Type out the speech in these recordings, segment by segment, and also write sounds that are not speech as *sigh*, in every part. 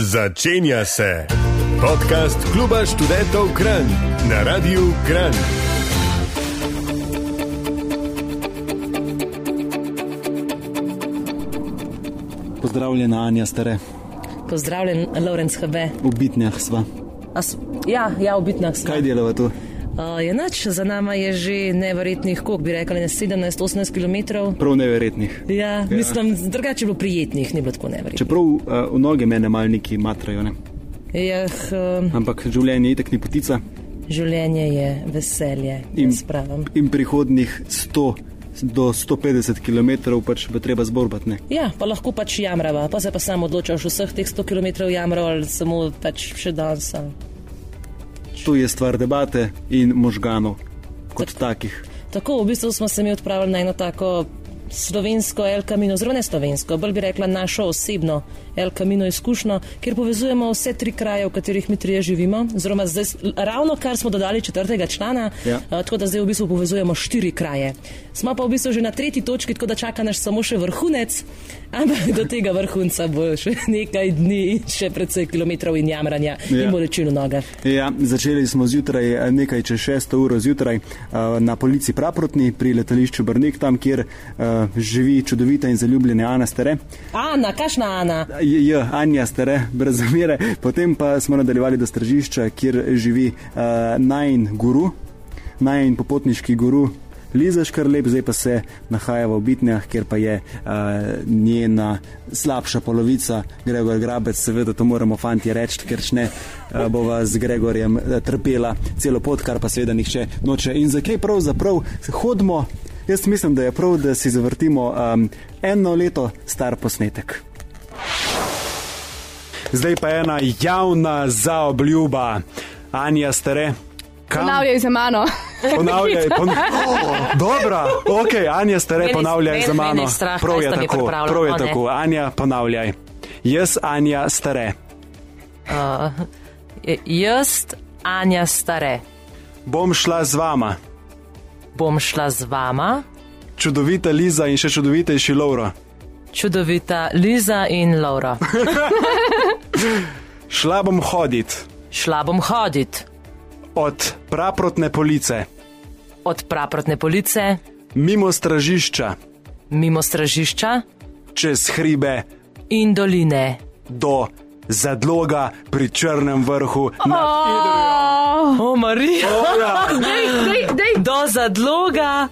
Začenja se podcast Kluba študentov Kran na Radiu Kran. Pozdravljena, Anja, stare. Pozdravljen, Lorenz HB. V bitnjah sva. As, ja, ja, v bitnah smo. Kaj delava tu? Uh, je noč, za nama je že neverjetnih, koliko bi rekli, 17-18 km. Prav neverjetnih. Ja, mislim, drugače je bilo prijetnih, ni bilo tako neverjetnih. Čeprav uh, v noge mene mal neki matrajo, ne? Ja, uh, Ampak življenje itek ni potica življenje je veselje, In- in prihodnih 100 do 150 km pač bo treba zborbati, ne? Ja, pa lahko pač jamrava, pa se pa sam odločaš vseh teh 100 km jamral ali samo pač še danes. ali- Tu je stvar debate in možganov kot takih. Tako, v bistvu smo se mi odpravili na eno tako slovensko El Camino, zelo ne slovensko, bolj bi rekla našo osebno El Camino izkušnjo, kjer povezujemo vse tri kraje, v katerih mi trije živimo. Oziroma, zdaj, ravno kar smo dodali četrtega člana, Ja. a, tako da zdaj v bistvu povezujemo štiri kraje. Smo pa v bistvu že na tretji točki, tako da čaka nas samo še vrhunec, ampak do tega vrhunca bo še *laughs* nekaj dni in še predvsej kilometrov in jamranja Ja. in bolečin v nogah. Ja, začeli smo zjutraj, eh, nekaj čez 6 uro zjutraj eh, na polici Praprotni pri letališču Brnik, tam kjer eh, živi čudovita in zaljubljena Ana Stare. Ana, kašna Ana? J, J, Anja Stare, brez zamere. Potem pa smo nadaljevali do stržišča, kjer živi uh, najn guru, najn popotniški guru. Liza Škrlep, zdaj pa se nahaja v Bitnjah, kjer pa je uh, njena slabša polovica, Gregor Grabec, seveda to moramo fanti reči, ker če ne uh, bova z Gregorjem uh, trpela celo pot, kar pa seveda nihče noče. In zakaj pravzaprav hodimo? Jaz mislim, da je prav, da si zavrtimo um, eno leto star posnetek. Zdaj pa ena javna zaobljuba. Anja, stare. Kam? Ponavljaj za mano. Ponavljaj, pon... *laughs* oh, dobro, ok, Anja, stare, Meni- ponavljaj meni- za mano. strah, prav je tako, prav je tako. Anja, ponavljaj. Jaz, Anja, stare. Uh, jaz, Anja Stare, Bom šla z vama, bom šla z vama, čudovita Liza in še čudovitejši Lauro. čudovita Liza in Laura. *laughs* Šla bom hodit Šla bom hodit od praprotne police, od praprotne police, mimo stražišča, mimo stražišča čez hribe in doline. do zadloga pri Črnem vrhu nad O, Marija! Dej, dej, dej. Do zadloga,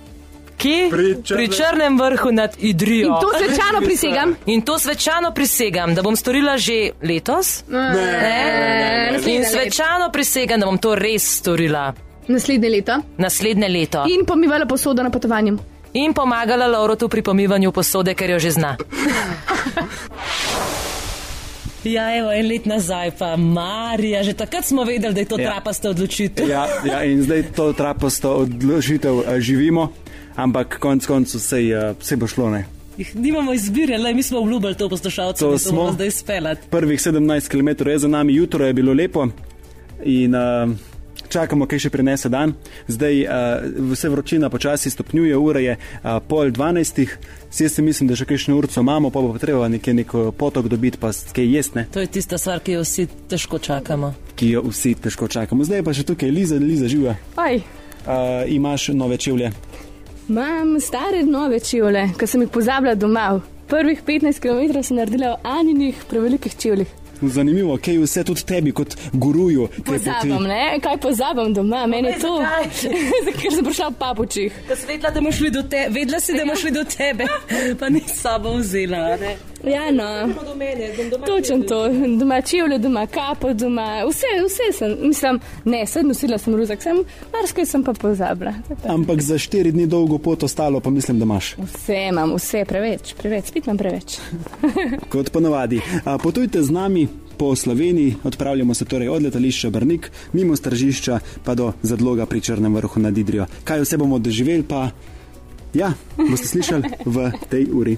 ki Pri pri Črnem- vrhu nad Idrijo. In to svečano prisegam. In to svečano prisegam, da bom storila že letos. Ne, In naslednje leto. svečano prisegam, da bom to res storila Naslednje leto. naslednje leto. In pomivala posodo na potovanju. in pomagala Laurotu pri pomivanju posode, ker jo že zna. *laughs* Ja, evo, en let nazaj pa Marija, že takrat smo vedeli, da je to Ja. trapasta odločitev. Ja, ja, in zdaj to trapasto odložitev eh, živimo, ampak konec koncev se, se bo šlo. Ne? Jih Nimamo izbire, le mi smo obljubili to poslušalce, To da smo. smo zdaj speljati. Prvih 17 km je za nami, jutro je bilo lepo in uh, čakamo, kaj še prinese dan. Zdaj uh, vse vročina počasi stopnjuje, ura je uh, pol dvanajstih, jaz si mislim, da še kakšno urco imamo, pa bo treba nekaj neko potok dobiti, pa kaj jesne, To je tista stvar, ki jo vsi težko čakamo. ki jo vsi težko čakamo. Zdaj pa še tukaj Liza, Liza živa. Oj. Uh, imaš nove čevlje. Imam stare nove čevlje, ki sem jih pozabila doma. Prvih 15 km sem naredila v Aninih prevelikih čevljih. Zanimivo, kaj vse tudi tebi kot guruju. kaj Pozabim, ne? Kaj pozabim doma? Meni je to, *laughs* ker sem prišla v papučih. Vedela, da bomo šli do tebe, vedela si, da bomo šli do tebe, pa ni s sabo vzela. Ne? Ja, no. Točen to, doma čevlje, doma kapo, doma vse, vse sem, mislim, ne, sedem nosila sem ruzak, sem, marsikaj sem pa pozabila. To. Ampak za štiri dni dolgo pot ostalo, pa mislim, da imaš. Vse imam, vse preveč, preveč, spet imam preveč. *laughs* Kot ponavadi. A, Potujte z nami po Sloveniji, odpravljamo se torej od letališča Brnik, mimo stržišča pa do zadloga pri Črnem vrhu nad Idrijo. Kaj vse bomo doživeli, pa ja, boste slišali v tej uri.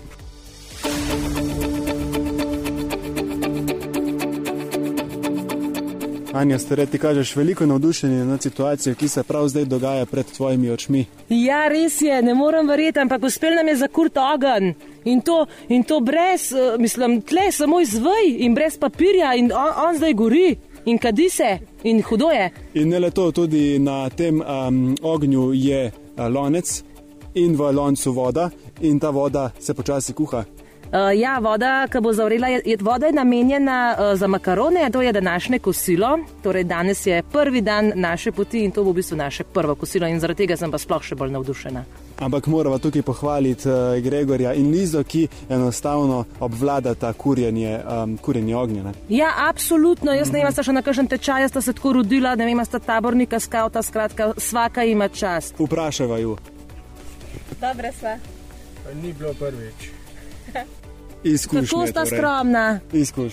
Anja, stare, ti kažeš veliko navdušenja nad situacijo, ki se prav zdaj dogaja pred tvojimi očmi. Ja, res je, ne morem verjeti, ampak uspel nam je zakurt ogen. In to, in to brez, uh, mislim, tle samo izvoj in brez papirja, in on, on zdaj gori in kadi se in hudo je. In ne le to, tudi na tem um, ognju je uh, lonec in v loncu voda, in ta voda se počasi kuha. Uh, ja, voda, ki bo zavrela, je, je, voda je namenjena uh, za makarone, to je današnje kosilo. Torej, danes je prvi dan naše poti in to bo v bistvu naše prvo kosilo, in zaradi tega sem pa sploh še bolj navdušena. Ampak moramo tukaj pohvaliti uh, Gregorja in Lizo, ki enostavno obvladata kurjenje, um, kurjenje ognja. Ne? Ja, absolutno. Jaz ne vem, sta še na kakšen tečaj, sta se tako rodila, ne vem, sta tabornika, skauta, skratka, vsaka ima čast. Vprašajva ju. Dobre sva. Ni bilo prvič. *laughs* Izkušnje. Kako sta torej. skromna?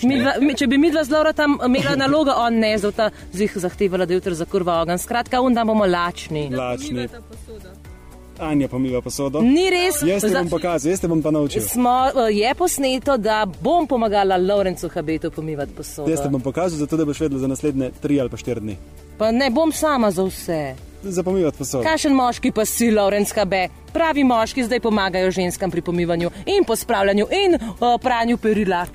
Midva, mi, če bi mi dva zelo tam imela nalogo, on ne, zato zih zahtevala, da jutri za kurva ogen. Skratka, un dan bomo lačni. Lačni. Anja pomiva posodo. Ni res. Jaz Za- bom pokazal, jaz te bom pa naučil. Smo, eh, je posneto, da bom pomagala Lorencu Habetu pomivati posodo. Jaz te bom pokazal, zato da boš vedela za naslednje tri ali pa štiri dni. Pa ne bom sama za vse. Za pomivati posodo. Kakšen moški pa si, Lorenz Habe? Pravi moški zdaj pomagajo ženskam pri pomivanju in pospravljanju in uh, pranju perila.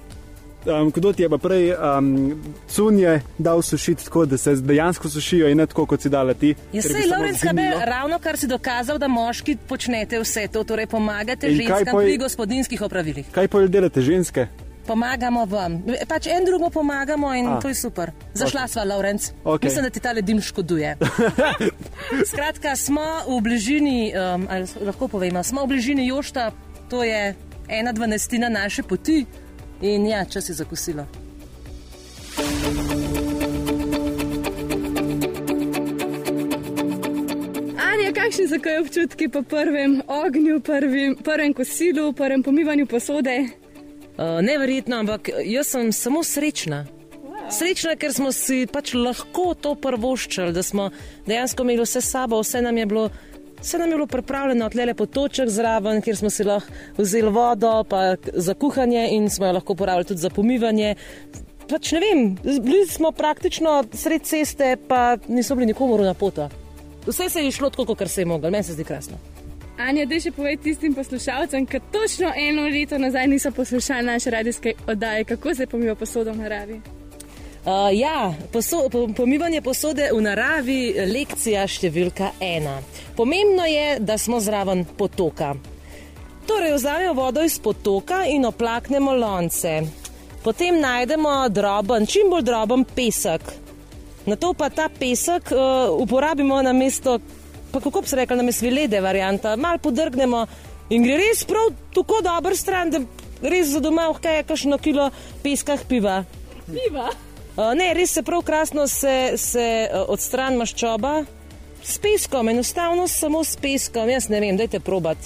Um, kdo ti je pa prej um, cunje dal sušiti tako, da se dejansko sušijo in ne tako, kot si dala ti? Je ker bi se samo Lorenz Habe zgnilo? ravno kar si dokazal, da moški počnete vse to, torej pomagate In ženskam poj- pri gospodinskih opravilih. Kaj pa delate ženske? Pomagamo vam. Pač en drugemu pomagamo in A. A. to je super. Zašla sva, Lorenz. Okej. Mislim, da ti ta dim škoduje. *laughs* Skratka, smo v bližini, um, lahko povemo, smo v bližini Jošta, to je ena dvanajstina naše poti in ja, čas je za kosilo. Anja, kakšni so kaj občutki po prvem ognju, prvim, prvem kosilu, prvem pomivanju posode? Uh, neverjetno, ampak jaz sem samo srečna. Srečna, ker smo si pač lahko to prvoščili, da smo dejansko imeli vse sabo, vse nam je bilo. Vse nam je bilo pripravljeno, tle potoček zraven, kjer smo si lahko vzeli vodo pa za kuhanje in smo jo lahko uporabljali tudi za pomivanje. Pač ne vem, bili smo praktično sred ceste, pa niso bili nikomor na pota. Vse se je šlo tako, kot se je moglo, meni se zdi krasno. Anja, da še povej tistim poslušalcem, ki točno eno leto nazaj niso poslušali naše radijske oddaje, kako se pomiva posodo v naravi. Uh, ja, poso, po, pomivanje posode v naravi, lekcija številka ena. Pomembno je, da smo zraven potoka. Torej, vzamemo vodo iz potoka in oplaknemo lonce. Potem najdemo droben, čim bolj droben pesek. Na to pa ta pesek uh, uporabimo na mesto, pa kako bi se rekla, na mesto vilede varianta, malo podrgnemo in gre res prav tako dober stran, da res za doma vkaje kakšno kilo peska piva. Piva. Uh, ne, res se prav krasno se, se uh, odstran maščoba s peskom, enostavno samo s peskom. Jaz ne vem, dajte probat,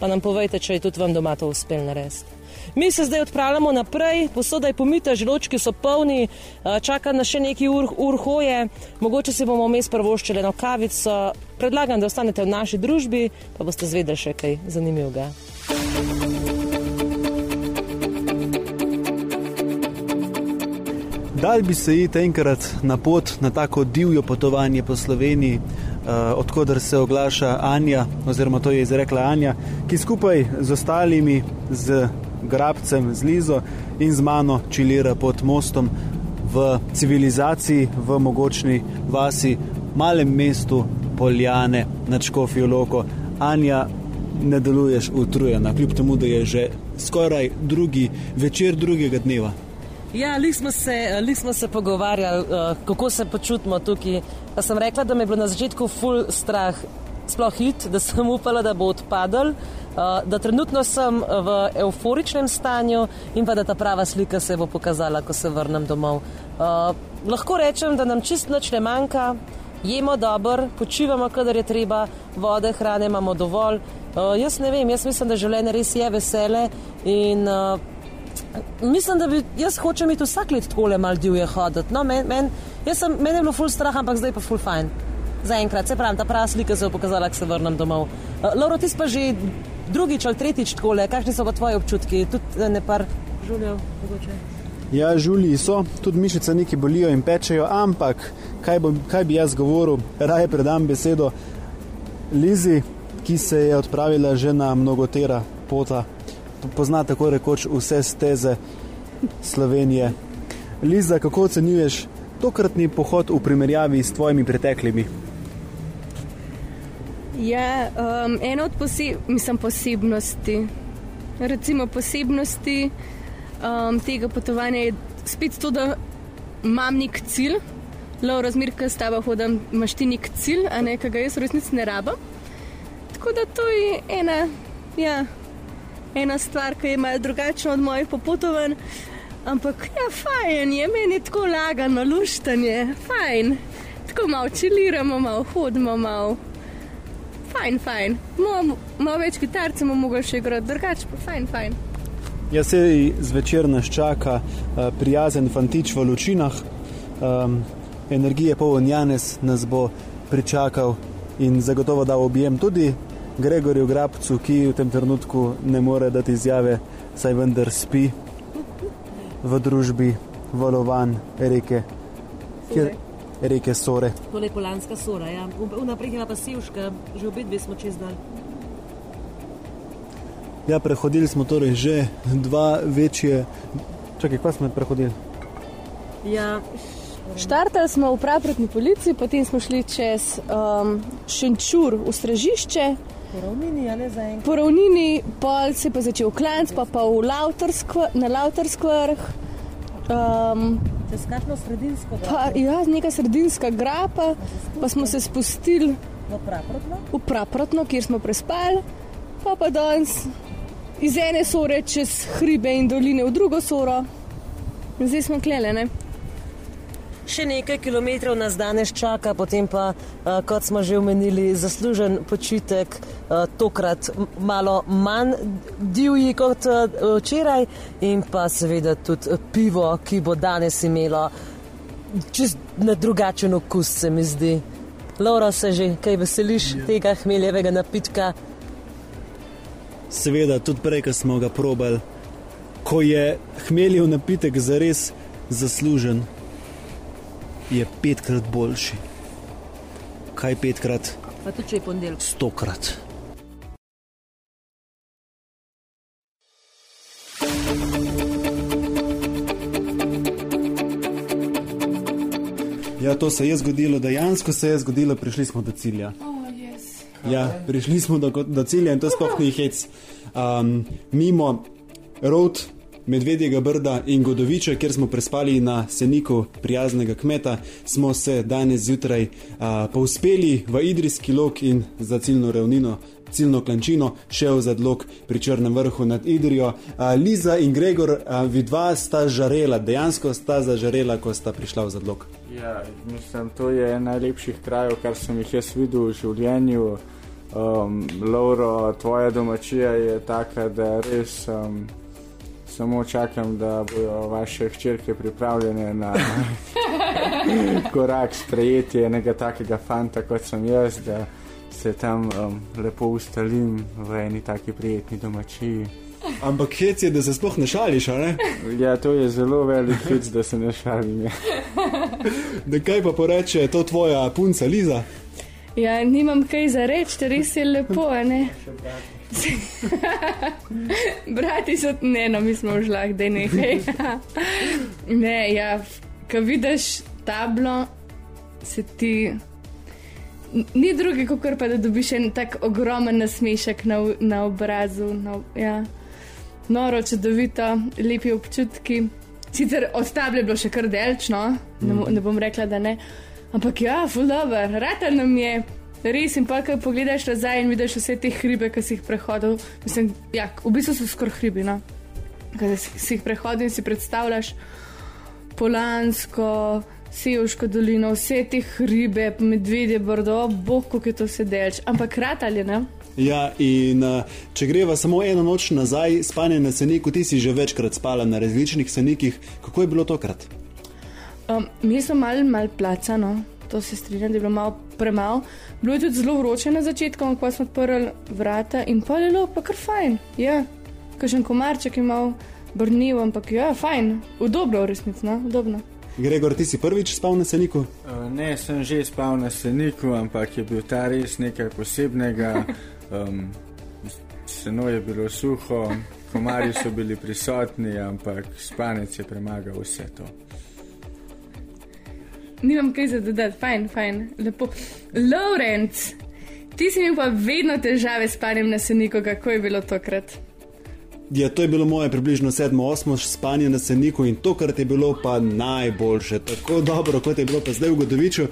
pa nam povejte, če je tudi vam doma to uspel narediti. Mi se zdaj odpravljamo naprej, posoda je pomita, želočki so polni, uh, čaka nas še nekaj ur, ur hoje, mogoče si bomo vmes prvoščili eno kavico. Predlagam, da ostanete v naši družbi, pa boste zvedeli še kaj zanimivega. Dal bi se iti enkrat na pot, na tako divjo potovanje po Sloveniji, uh, odkudar se oglaša Anja, oziroma to je izrekla Anja, ki skupaj z ostalimi, z Grabcem, z Lizo in z mano čilira pod mostom v civilizaciji, v mogočni vasi, malem mestu Poljane nad Škofijo Loko. Anja, ne deluješ utrujena, kljub temu, da je že skoraj drugi večer drugega dneva. Ja, lih smo se, lih smo se pogovarjali, uh, kako se počutimo tukaj. Pa sem rekla, da me je bilo na začetku ful strah, sploh hit, da sem upala, da bo odpadel, uh, da trenutno sem v euforičnem stanju in pa da ta prava slika se bo pokazala, ko se vrnem domov. Uh, lahko rečem, da nam čist noč ne manjka, jemo dobro, počivamo, kadar je treba, vode, hrane imamo dovolj. Uh, jaz ne vem, jaz mislim, da življenje res je vesele in uh, Mislim, da bi jaz hočem iti vsak let tako le mal divje hoditi. No, men, men, jaz sem, meni je bilo ful strah, ampak zdaj pa ful fajn. Zaenkrat, se pravi, ta prava slika se bo pokazala, ko se vrnem domov. Uh, Lauro, ti si pa že drugič ali tretjič tako le, kakšni so pa tvoji občutki? Tudi eh, ne par žuljev, mogoče. Ja, žulji so, tudi mišice neki bolijo in pečejo, ampak kaj, bom, kaj bi jaz govoril, raje predam besedo Lizi, ki se je odpravila že na mnogotera pota pozna tako rekoč vse steze Slovenije. Liza, kako ocenjuješ tokratni pohod v primerjavi s tvojimi preteklimi? Ja, um, ena od poseb mislim, posebnosti, recimo posebnosti um, tega potovanja je spet to, da imam nek cilj. Lo, razmer, ki s tabo hodim, imaš ti nek cilj, a ne, ki ga jaz v resnici ne rabim. Tako da to je ena, ja, ena stvar, ki je malo drugačna od mojih popotovanj. Ampak, ja, fajn je, meni je tako lagano, luštanje, fajn. Tako malo čiliramo, malo hodimo, malo. Fajn, fajn. Malo, malo več kitarcev bomo mogli še igrati, drugače pa fajn, fajn. Jaz se zvečer nas čaka uh, prijazen fantič v lučinah, um, energije poln Janes nas bo pričakal in zagotovo dal objem tudi Gregorju Grabcu, ki v tem trenutku ne more dati izjave, saj vendar spi v družbi valovan reke, kjer, reke Sore. To je polanska sora, ja. Vnaprej je pa sevška, že obe dve smo čez dan. Ja, prehodili smo torej že dva večje. Čakaj, kaj smo prehodili? Ja, Štartali smo v pravni policiji, potem smo šli čez um, Šenčur v strežišče, po ravnini, ali za enkrat. po ravnini, pol se je pa začel klanc, pa pa v Lauterskv, na Lautersk vrh. Um, Čez kakšno sredinsko pa, ja, neka sredinska grapa, pa smo se spustili v praprotno. v Praprotno, kjer smo prespali, pa pa danes iz ene sore čez hribe in doline v drugo soro. In zdaj smo klele, ne? Še nekaj kilometrov nas danes čaka, potem pa, kot smo že omenili, zaslužen počitek, tokrat malo manj divji kot včeraj, in pa seveda tudi pivo, ki bo danes imelo čist na drugačen okus, se mi zdi. Laura, se že kaj veseliš tega hmeljevega napitka? Seveda, tudi prej, ko smo ga probali, ko je hmeljev napitek zares zaslužen, je petkrat boljši. Kaj petkrat? Pa tudi če je ponedeljek. Stokrat. Ja, to se je zgodilo, dejansko se je zgodilo, prišli smo do cilja. Oh, yes. Ja, prišli smo do, do cilja in to sploh ni hec. Um, mimo Rod, Medvedjega brda in Godoviča, kjer smo prespali na seniku prijaznega kmeta, smo se danes zjutraj uh, povzpeli v Idrijski lok in za ciljno ravnino. Ciljno klančino, šel za odlog pri Črnem vrhu nad Idrijo. Uh, Liza in Gregor, uh, vidva sta žarela, dejansko sta zažarela, ko sta prišla v zadlog. Ja, mislim, to je en najlepših krajev, kar sem jih jaz videl v življenju. Um, Lauro, tvoja domačija je taka, da res um, samo čakam, da bodo vaše hčerke pripravljene na *laughs* korak sprejeti enega takega fanta, kot sem jaz, da se tam um, lepo ustalim v eni taki prijetni domačiji. Ampak hec je, da se sploh ne šališ, a ne? Ja, to je zelo velik hit, da se ne šalim. Ja. *laughs* Da kaj pa poreče to tvoja punca Liza? Ja, nimam kaj za reči, res je lepo, a ne? Brati so, ne, no, mi smo v žlah, da ne nekaj. *laughs* ne, ja, ko vidiš tablo, se ti. Ni druge, kot pa da dobiš en tak ogromen nasmešek na, na obrazu. Na, ja. Noro, čudovito, lepi občutki. Sicer od table je bilo še kar delčno, ne, mo- ne bom rekla, da ne. Ampak ja, ful dobro, rata nam je. Res in pa, ko pogledaš nazaj in vidiš vse te hribe, ki si jih prehodil, mislim, ja, v bistvu so skoraj hribi, no. Ko si si jih prehodil in si predstavljaš Polansko, Sevško dolino, vse te hribe, medvedje, brdo, bog, kako je to vse delč. Ampak ratalje, ne? Ja, in uh, če greva samo eno noč nazaj, spanje na seniku, ti si že večkrat spala na različnih senikih, kako je bilo tokrat? Um, mi smo malo mal placano, to se strinjam, da je bilo malo premalo. Bilo je tudi zelo vroče na začetku, ko smo odprli vrata in pa je bilo pa kar fajn. Ja, kažen komarček je mal brnil, ampak ja, fajn, udobno v resnici, no, udobno. Gregor, ti si prvič spal na seniku? Uh, Ne, sem že spal na seniku, ampak je bil ta res nekaj posebnega. *laughs* Um, seno je bilo suho, komarji so bili prisotni, ampak spanec je premagal vse to. Nimam kaj za dodati, fajn, fajn, lepo. Lorenz, ti si imel pa vedno težave s spanjem na seniku, kako je bilo tokrat? Ja, to je bilo moje približno 7-8 spanje na Seniku in to, kar je bilo pa najboljše, tako dobro, kot je bilo pa zdaj v Godoviču.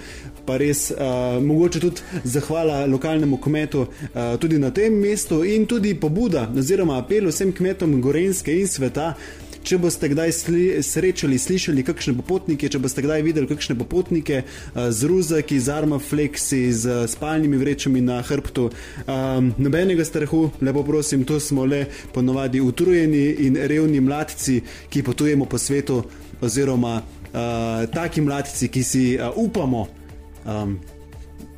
Pa res, uh, mogoče tudi zahvala lokalnemu kmetu uh, tudi na tem mestu in tudi pobuda oziroma apel vsem kmetom Gorenske in sveta, Če boste kdaj sli, srečali, slišali kakšne popotnike, če boste kdaj videli kakšne popotnike uh, z ruzaki, z armafleksi, z spalnimi vrečami na hrbtu, um, nobenega strahu, lepo prosim, to smo le ponovadi utrujeni in revni mladci, ki potujemo po svetu, oziroma uh, taki mladci, ki si uh, upamo um,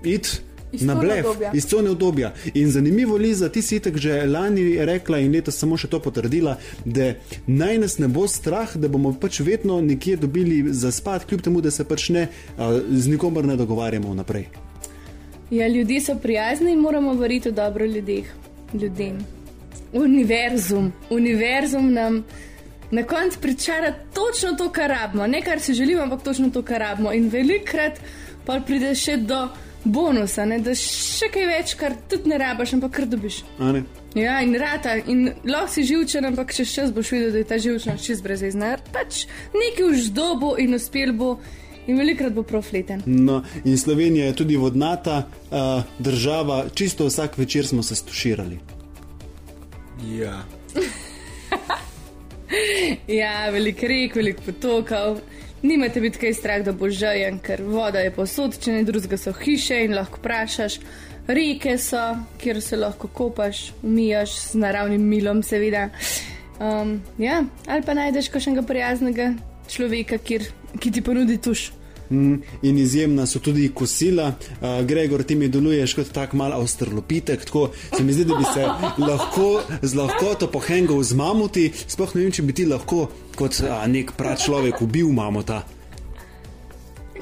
iti na blef, iz cone obdobja. In zanimivo, Liza, ti si tako že lani rekla in letos samo še to potrdila, da naj nas ne bo strah, da bomo pač vedno nekje dobili za spat, kljub temu, da se pač ne z nikomer ne dogovarjamo naprej. Ja, ljudje so prijazni in moramo veriti v dobro ljudeh, ljudem. Univerzum, univerzum nam. Na koncu pričara točno to, kar rabimo, ne kar si želimo, ampak točno to, kar rabimo. In velikrat pa pride še do bonusa, ne? da še kaj več, kar tudi ne rabiš, ampak kar dobiš. Ja, in rata, in lahko si živčen, ampak čez čas boš videl, da je ta živčnost čez brezizna. Pač nekaj už dobo in uspel bo. In velikrat bo profleten. No, in Slovenija je tudi vodnata uh, država, čisto vsak večer smo se stuširali. Ja. *laughs* ja, velik rek, velik potokov. Nimate biti kaj strah, da bo žajen, ker voda je posod, če ne drugega so hiše in lahko vprašaš. Reke so, kjer se lahko kopaš, umijaš z naravnim milom, seveda. Um, ja, ali pa najdeš kakšnega prijaznega človeka, kjer, ki ti ponudi tuš. Mm, in izjemna so tudi kosila. Uh, Gregor, ti mi deluješ kot tak mal avstralopitek, tako se mi zdi, da bi se lahko z lahkoto pohengal z mamuti. Sploh ne vem, če bi ti lahko kot a, nek prav človek ubil mamuta.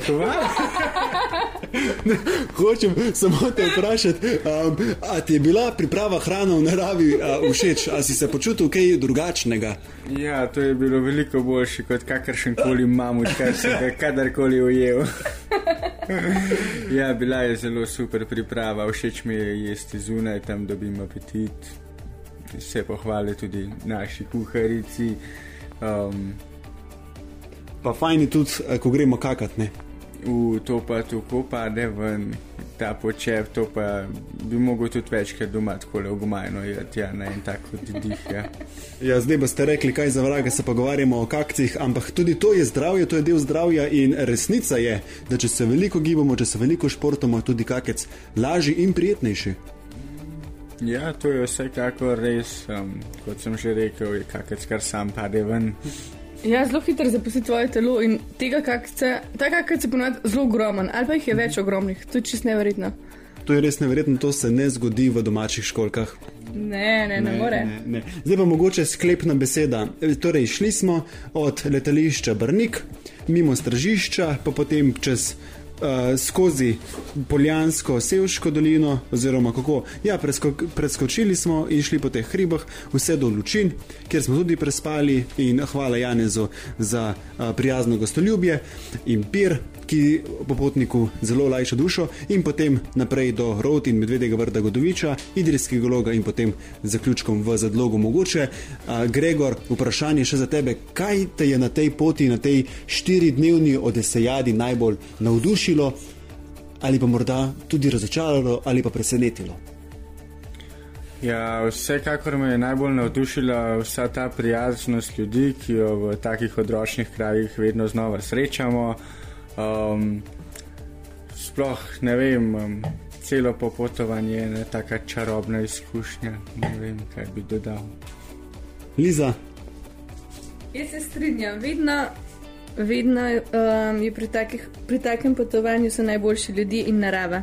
*laughs* Hočem samo te vprašati, um, ali ti je bila priprava hrane v naravi uh, všeč, ali si se počutil kaj drugačnega? Ja, to je bilo veliko boljše kot kakršen koli mamut, kar si ga kadarkoli ujel. *laughs* ja, bila je zelo super priprava, všeč mi je jesti zunaj, tam dobim apetit. Vse pohvale tudi naši kuharici. Um, pa fajn je tudi, eh, ko gremo kakati v to pa tako pade ven, ta počep, to pa bi mogel tudi večkrat doma tako le ogumajno jedeti, ja, ne in tako dih. Ja. ja, zdaj boste rekli, kaj za vraga se pogovarjamo o kakcih, ampak tudi to je zdravje, to je del zdravja in resnica je, da če se veliko gibamo, če se veliko športamo, je tudi kakec lažji in prijetnejši. Ja, to je vsekakor res, um, kot sem že rekel, je kakec kar sam pade ven. Ja, zelo hitro zapusti tvoje telo in tega, kak se, ta kakor se ponovadi zelo ogromen, ali pa jih je več ogromnih, to je čist neverjetno. To je res neverjetno, to se ne zgodi v domačih školkah. Ne, ne, ne, ne more. Ne, ne. Zdaj pa mogoče sklepna beseda. Torej, šli smo od letališča Brnik, mimo stražišča, pa potem čez uh, skozi Poljansko, Sevško dolino, oziroma kako. Ja, presko, preskočili smo in šli po teh hribah, vse do Lučin, kjer smo tudi prespali. In hvala Janezu za uh, prijazno gostoljubje in pir, ki popotniku zelo lajša dušo, in potem naprej do Rot in Medvedega vrta Godoviča, Idrijskega loga in potem zaključkom v zadlogu mogoče. Uh, Gregor, vprašanje še za tebe, kaj te je na tej poti, na tej štiridnevni odesejadi najbolj navdušilo, ali pa morda tudi razočaralo, ali pa presenetilo? Ja, vsekakor me je najbolj navdušila vsa ta prijaznost ljudi, ki jo v takih odročnih krajih vedno znova srečamo. Um, sploh ne vem, um, celo popotovanje je ena tako čarobna izkušnja. Ne vem, kaj bi dodal. Liza. Jaz se strinjam, vedno, vedno um, je pri, takih, pri takem potovanju najboljši ljudje in narava.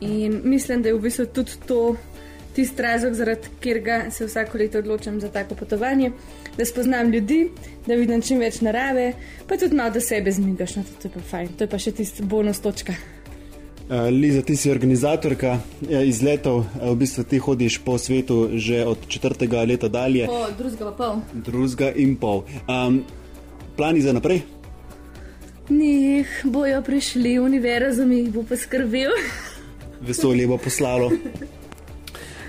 In mislim, da je v bistvu tudi to tisti razlog, zaradi katerega se vsako leto odločam za tako potovanje da spoznam ljudi, da vidim čim več narave, pa tudi malo do sebe zmigaš, no, to je pa fajn, to je pa še tisti bonus točka. Uh, Liza, ti si organizatorka uh, izletov, uh, v bistvu ti hodiš po svetu že od četrtega leta dalje, Po drugega pa pol. drugega in pol. Um, plani za naprej? Njih bojo prišli, univerzum jih bo poskrbel. Vesolje bo poslalo.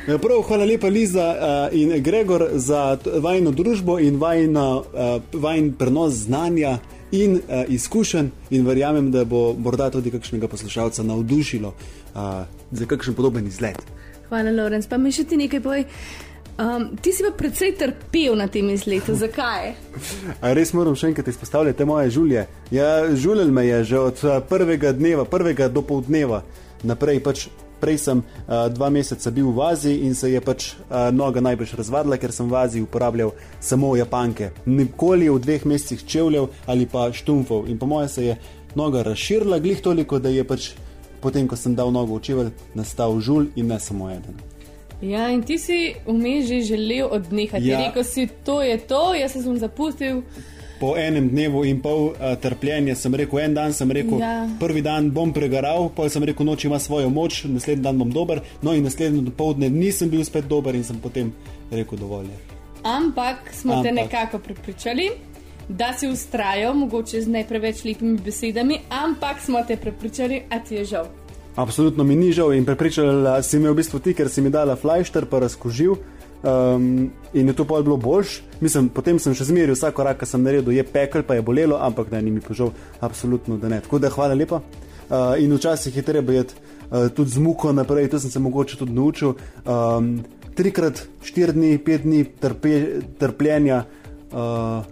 Ja, Prav, hvala lepa, Liza uh, in Gregor, za vajno družbo in vajno, uh, vajn prenos znanja in uh, izkušenj. In verjamem, da bo morda tudi kakšnega poslušalca navdušilo uh, za kakšen podoben izlet. Hvala, Lorenz. Pa mi še ti nekaj povej. Um, ti si pa precej trpel na tem izletu. Zakaj? A res moram še enkrat izpostavljati moje žulje. Ja, žulel me je že od uh, prvega dneva, prvega do poldneva naprej. Pač prej sem uh, dva meseca bil v Aziji in se je pač uh, noga najbrž razvadila, ker sem v Aziji uporabljal samo japanke. Nikoli v dveh mesecih čevljev ali pa štumfov. In po mojem se je noga razširila, glih toliko, da je pač potem, ko sem dal nogo v čevelj, nastal žul in ne samo eden. Ja, in ti si vmes že želel odnehati. Ja. Rekel si, to je to, jaz se sem zapustil. Po enem dnevu in pol uh, trpljenja sem rekel, en dan sem rekel, ja. Prvi dan bom pregaral, pol sem rekel, noč ima svojo moč, naslednji dan bom dober, no in naslednji dopoledne nisem bil spet dober in sem potem rekel dovolj. je." Ampak smo te Ampak. nekako prepričali, da si ustrajal, mogoče z ne preveč lepimi besedami, ampak smo te prepričali, a ti je žal. Absolutno mi ni žal in prepričala si me v bistvu ti, ker si mi dala flajšter, pa razkožil. Um, in je to pol bilo boljš. Mislim, potem sem še zmeril vsak korak, ki sem naredil, je pekel, pa je bolelo, ampak da ni mi požal, absolutno da ne. Tako da hvala lepa. Uh, in včasih je treba jeti uh, tudi z muko naprej, to sem se mogoče tudi naučil. Um, trikrat, štiri dni, pet dni trpe, trpljenja uh,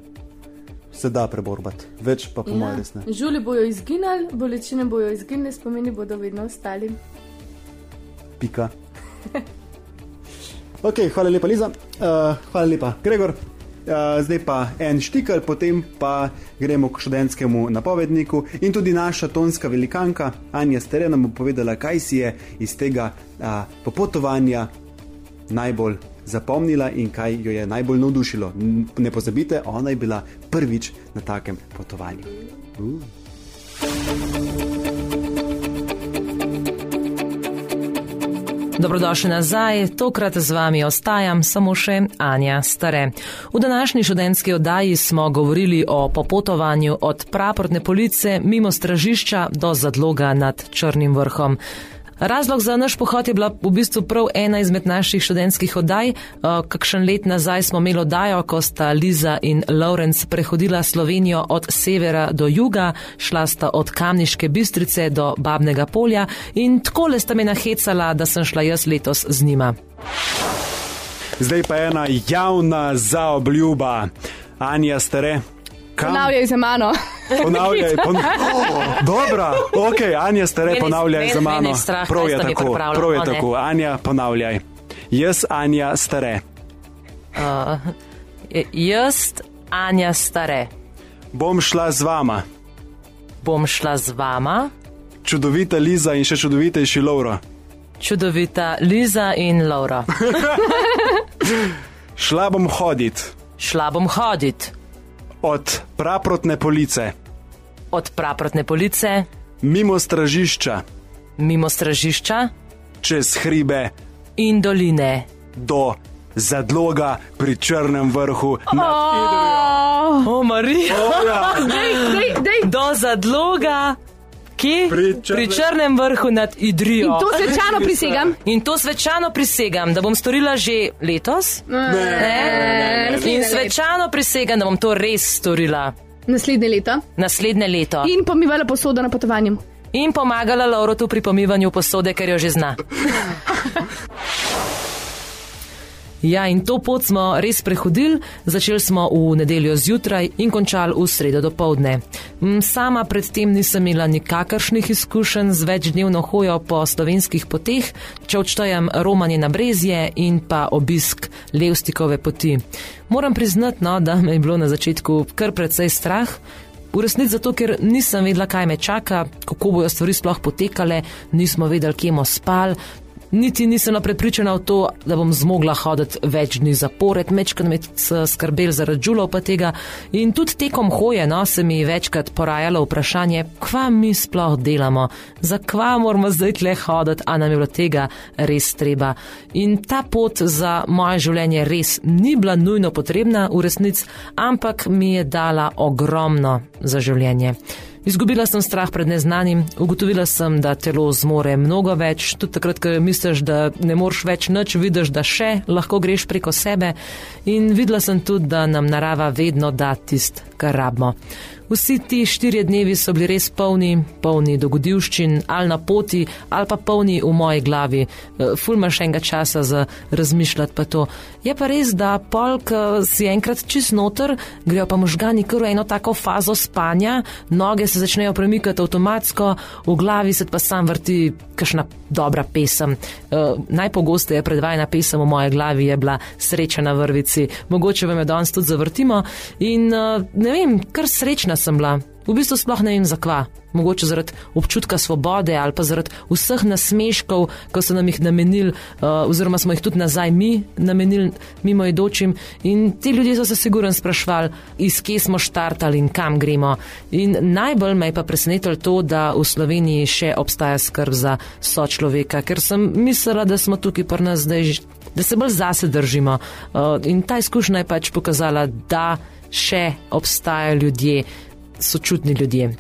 se da preborbati, več pa po ja. mojem res ne. Žuli bojo izginili, bolečine bojo izginile, spomini bodo vedno ostali. Pika. Ok, hvala lepa, Liza. Uh, hvala lepa, Gregor. Uh, zdaj pa en štikal, potem pa gremo k študentskemu napovedniku in tudi naša tonska velikanka Anja Stere nam bo povedala, kaj si je iz tega uh, popotovanja najbolj zapomnila in kaj jo je najbolj navdušilo. Ne pozabite, ona je bila prvič na takem potovanju. Uh. Dobrodošli nazaj, tokrat z vami ostajam samo še Anja Stare. V današnji študentski oddaji smo govorili o popotovanju od praporne police mimo stražišča do zadloga nad Črnim vrhom. Razlog za naš pohod je bila v bistvu prav ena izmed naših študentskih oddaj. Eh, Kakšen let nazaj smo imeli oddajo, ko sta Liza in Lawrence prehodila Slovenijo od severa do juga, šla sta od Kamniške bistrice do Babnega polja in takole sta me nahecala, da sem šla jaz letos z njima. Zdaj pa ena javna zaobljuba. Anja Stare. Kam? Ponavljaj za mano. Ponavljaj, pon... *laughs* oh, dobro, ok, Anja, stare, Meni- ponavljaj meni- za mano. strah, prav je tako, prav je tako. Anja, ponavljaj. Jaz, Anja, stare. Uh, jaz, Anja Stare, Bom šla z vama, bom šla z vama, čudovita Liza in še čudovitejši Lauro. čudovita Liza in Laura. *laughs* Šla bom hodit Šla bom hodit od praprotne police, od praprotne police, mimo stražišča, mimo stražišča. Čez hribe. In doline. do zadloga pri Črnem vrhu. nad O, Marija, Dej, dej, dej. do zadloga, ki Pri pri Črnem- črnem vrhu nad Idrijo. In to svečano prisegam. In to svečano prisegam, da bom storila že letos. Ne? In Naslednje leto. svečano prisegam, da bom to res storila Naslednje leto. naslednje leto. In pomivala posodo na potovanju. In pomagala Laurotu pri pomivanju posode, ker jo že zna. *laughs* Ja, in to pot smo res prehodili. Začeli smo v nedeljo zjutraj in končali v sredo do povdne. Mm, Sama predtem nisem imela nikakršnih izkušenj z večdnevno hojo po slovenskih poteh, če odštejem romanje na brezje in pa obisk Levstikove poti. Moram priznati, no, da me je bilo na začetku kar precej strah. V resnici zato, ker nisem vedela, kaj me čaka, kako bojo stvari sploh potekale, nismo vedeli, kje bomo spali. Niti nisem prepričana v to, da bom zmogla hoditi več dni zapored, mečkrat me skrbel zaradi žulov pa tega. In tudi tekom hoje no, se mi večkrat porajalo vprašanje, kva mi sploh delamo, za kva moramo zdaj tle hoditi, a nam je bilo tega res treba. In ta pot za moje življenje res ni bila nujno potrebna v resnici, ampak mi je dala ogromno za življenje. Izgubila sem strah pred neznanim, ugotovila sem, da telo zmore mnogo več, tudi takrat, ko misliš, da ne moreš več nič, vidiš, da še lahko greš preko sebe in videla sem tudi, da nam narava vedno da tist, kar rabimo. Vsi ti štirje dnevi so bili res polni, polni dogodivščin, ali na poti, ali pa polni v moji glavi. Eh, ful imaš enega časa za razmišljati pa to. Je pa res, da polk si enkrat čist noter, grejo pa možgani kar v eno tako fazo spanja, noge se začnejo premikati avtomatsko, v glavi se pa sam vrti kakšna dobra pesem. Uh, najpogosteje predvajana pesem v moji glavi je bila Sreča na vrvici. Mogoče vam jo danes tudi zavrtimo in uh, ne vem, kar srečna sem bila. V bistvu sploh ne vem zakva. Mogoče zaradi občutka svobode ali pa zaradi vseh nasmeškov, ko so nam jih namenili, uh, oziroma smo jih tudi nazaj mi namenili, mimo idočim. In ti ljudje so se sigurno sprašvali, iz kje smo štartali in kam gremo. In najbolj me je pa presenetilo to, da v Sloveniji še obstaja skrb za sočloveka, ker sem mislila, da smo tukaj pri nas zdaj, da se bolj zase držimo. Uh, in ta izkušnja je pač pokazala, da še obstajajo ljudje, sočutni ljudje.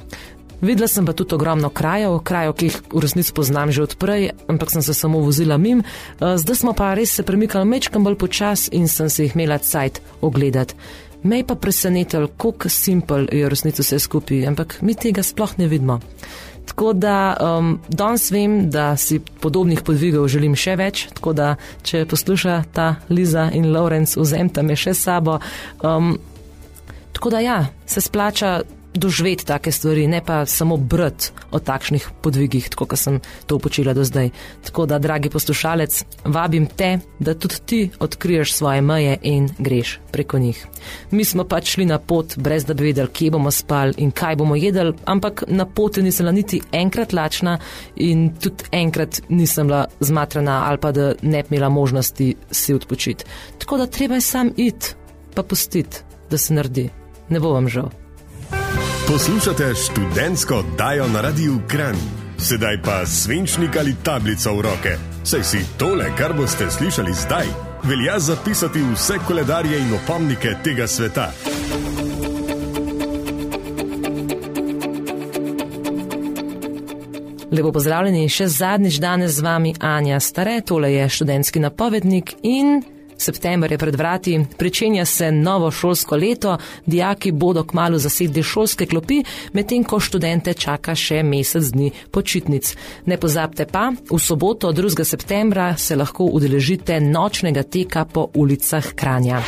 Videla sem pa tudi ogromno krajev, krajev, ki jih v resnici poznam že odprej, ampak sem se samo vozila mim. Eh, zdaj smo pa res se premikali mečkam bolj počas in sem se jih imela cajt ogledati. Me je pa presenetil, kako simpel je v resnici vse skupaj, ampak mi tega sploh ne vidimo. Tako da um, danes vem, da si podobnih podvigov želim še več, tako da če posluša ta Liza in Lorenz, vzemta me še sabo. Um, Tako da ja, se splača doživeti take stvari, ne pa samo brati o takšnih podvigih, tako kot sem to počela do zdaj. Tako da, dragi poslušalec, vabim te, da tudi ti odkriješ svoje meje in greš preko njih. Mi smo pač šli na pot, brez da bi vedeli, kje bomo spali in kaj bomo jedli, ampak na poti nisem bila niti enkrat lačna in tudi enkrat nisem bila zmatrana ali pa da ne bi imela možnosti si odpočiti. Tako da treba je sam iti, pa pustiti, da se naredi ne bo vam žal. Poslušate študentsko oddajo na Radiu Kran, sedaj pa svinčnik ali tablico v roke. Saj si tole, kar boste slišali zdaj, velja zapisati vse koledarje in opomnike tega sveta. Lepo pozdravljeni, še zadnjič danes z vami Anja Stare, tole je študentski napovednik in September je pred vrati, pričenja se novo šolsko leto, dijaki bodo kmalo zasedli šolske klopi, medtem ko študente čaka še mesec dni počitnic. Ne pozabite pa, v soboto 2. septembra se lahko udeležite nočnega teka po ulicah Kranja.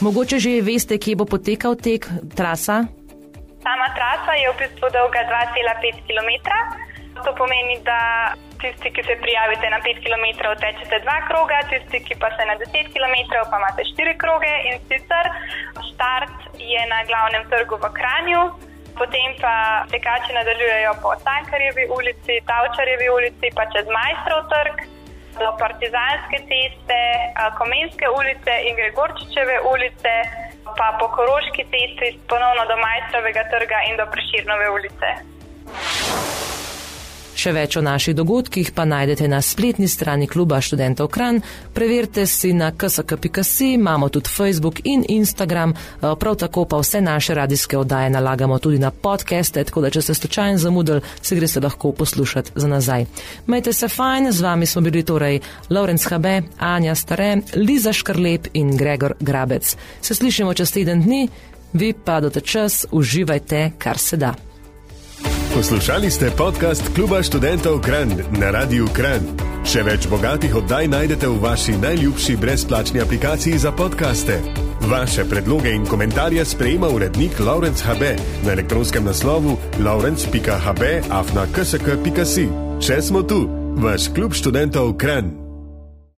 Mogoče že veste, kje bo potekal tek, trasa? Sama trasa je v bistvu dolga 2,5 km. To pomeni, da tisti, ki se prijavite na 5 km, tečete dva kroga, tisti, ki pa se na 10 km, pa imate 4 kroge in sicer start je na glavnem trgu v Kranju. Potem pa tekači nadaljujejo po Tankarjevi ulici, Tavčarjevi ulici, pa čez Majstrov trg, do Partizanske ceste, Komenske ulice in Gregorčičeve ulice, pa po Koroški cesti ponovno do Majstrovega trga in do Preširnove ulice. Še več o naših dogodkih pa najdete na spletni strani kluba študentov Kran. Preverite si na ksk.si, imamo tudi Facebook in Instagram, eh, prav tako pa vse naše radijske oddaje nalagamo tudi na podcaste, tako da če ste slučajno zamudili, se greste lahko poslušati za nazaj. Majte se fajn, z vami smo bili torej Lorenz HB, Anja Stare, Liza Škrlep in Gregor Grabec. Se slišimo čez teden dni, vi pa do ta čas uživajte, kar se da. Poslušali ste podcast Kluba študentov Kran na Radiu Kran. Še več bogatih oddaj najdete v vaši najljubši brezplačni aplikaciji za podkaste. Vaše predloge in komentarje sprejema urednik Laurence HB na elektronskem naslovu laurence.hb afna ksk.si. Če smo tu, vaš klub študentov Kran.